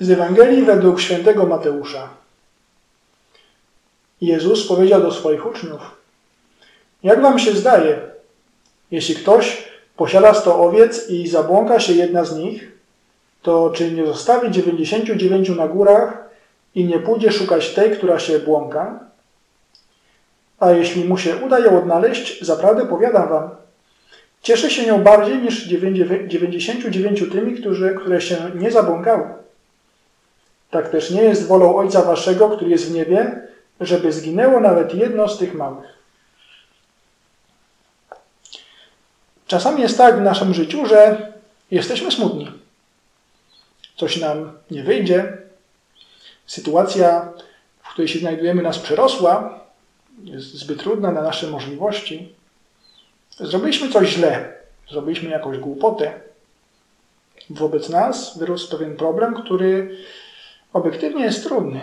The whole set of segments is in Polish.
Z Ewangelii według świętego Mateusza. Jezus powiedział do swoich uczniów: Jak wam się zdaje, jeśli ktoś posiada sto owiec i zabłąka się jedna z nich, to czy nie zostawi dziewięćdziesięciu dziewięciu na górach i nie pójdzie szukać tej, która się błąka? A jeśli mu się uda ją odnaleźć, zaprawdę powiadam wam, cieszy się nią bardziej niż dziewięćdziesięciu dziewięciu tymi, którzy, które się nie zabłąkały. Tak też nie jest wolą Ojca Waszego, który jest w niebie, żeby zginęło nawet jedno z tych małych. Czasami jest tak w naszym życiu, że jesteśmy smutni. Coś nam nie wyjdzie. Sytuacja, w której się znajdujemy, nas przerosła, jest zbyt trudna na nasze możliwości. Zrobiliśmy coś źle, zrobiliśmy jakąś głupotę. Wobec nas wyrósł pewien problem, który obiektywnie jest trudny.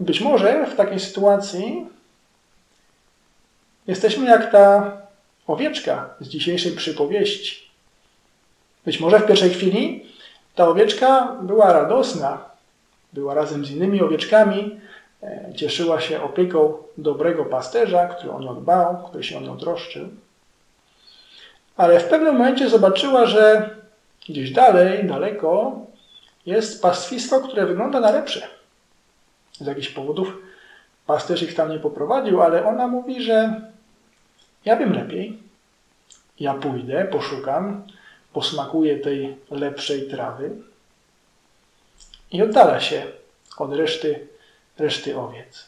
Być może w takiej sytuacji jesteśmy jak ta owieczka z dzisiejszej przypowieści. Być może w pierwszej chwili ta owieczka była radosna, była razem z innymi owieczkami, e, cieszyła się opieką dobrego pasterza, który o nią dbał, który się o nią troszczył. Ale w pewnym momencie zobaczyła, że gdzieś dalej, daleko jest pastwistwo, które wygląda na lepsze. Z jakichś powodów pasterz ich tam nie poprowadził, ale ona mówi, że ja wiem lepiej. Ja pójdę, poszukam, posmakuję tej lepszej trawy i oddala się od reszty, reszty owiec.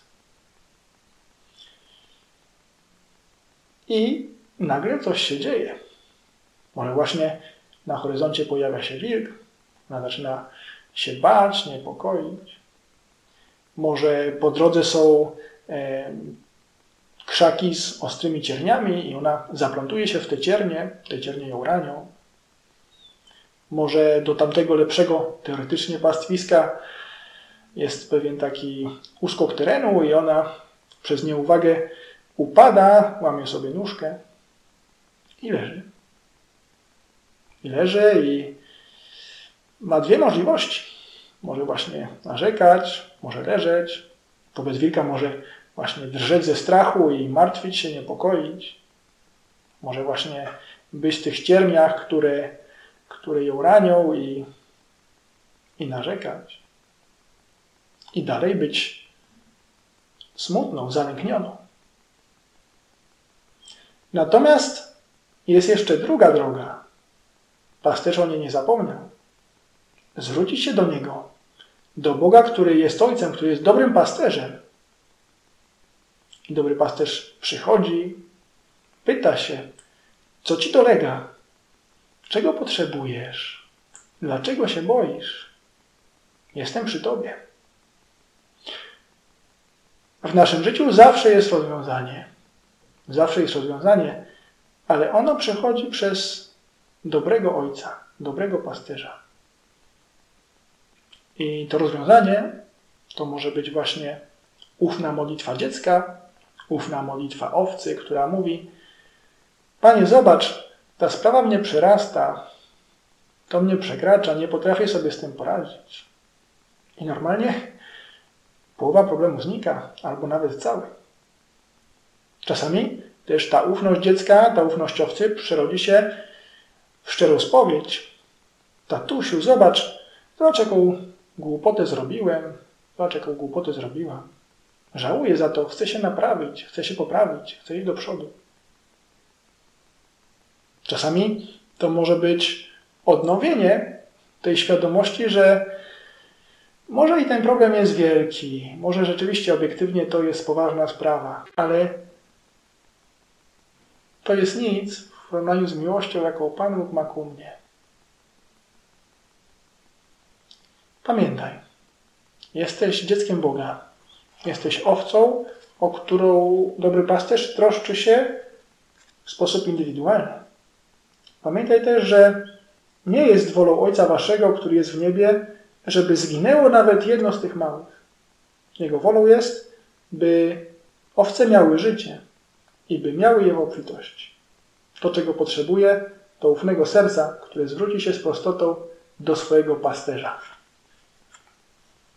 I nagle coś się dzieje. Może właśnie na horyzoncie pojawia się wilk, ona zaczyna się bać, niepokoić. Może po drodze są e, krzaki z ostrymi cierniami i ona zaplątuje się w te ciernie, te ciernie ją ranią. Może do tamtego lepszego teoretycznie pastwiska jest pewien taki uskok terenu i ona przez nieuwagę upada, łamie sobie nóżkę i leży. I leży i ma dwie możliwości. Może właśnie narzekać, może leżeć. Wobec wilka może właśnie drżeć ze strachu i martwić się, niepokoić. Może właśnie być w tych cierniach, które, które ją ranią i, i narzekać. I dalej być smutną, zalęknioną. Natomiast jest jeszcze druga droga. Pasterz o niej nie zapomniał. Zwrócić się do Niego, do Boga, który jest Ojcem, który jest dobrym pasterzem i dobry pasterz przychodzi, pyta się, co ci dolega? Czego potrzebujesz? Dlaczego się boisz? Jestem przy tobie. W naszym życiu zawsze jest rozwiązanie. Zawsze jest rozwiązanie, ale ono przychodzi przez dobrego ojca, dobrego pasterza. I to rozwiązanie to może być właśnie ufna modlitwa dziecka, ufna modlitwa owcy, która mówi: Panie, zobacz, ta sprawa mnie przerasta, to mnie przekracza, nie potrafię sobie z tym poradzić. I normalnie połowa problemu znika, albo nawet cały. Czasami też ta ufność dziecka, ta ufność owcy przerodzi się szczerą spowiedź. Tatusiu, zobacz, zobacz jaką głupotę zrobiłem, zobacz jaką głupotę zrobiłam. Żałuję za to, chcę się naprawić, chcę się poprawić, chcę iść do przodu. Czasami to może być odnowienie tej świadomości, że może i ten problem jest wielki, może rzeczywiście obiektywnie to jest poważna sprawa, ale to jest nic porównaniu z miłością, jaką Pan Bóg ma ku mnie. Pamiętaj, jesteś dzieckiem Boga. Jesteś owcą, o którą dobry pasterz troszczy się w sposób indywidualny. Pamiętaj też, że nie jest wolą Ojca Waszego, który jest w niebie, żeby zginęło nawet jedno z tych małych. Jego wolą jest, by owce miały życie i by miały je w obfitości. To, czego potrzebuje, to ufnego serca, które zwróci się z prostotą do swojego pasterza.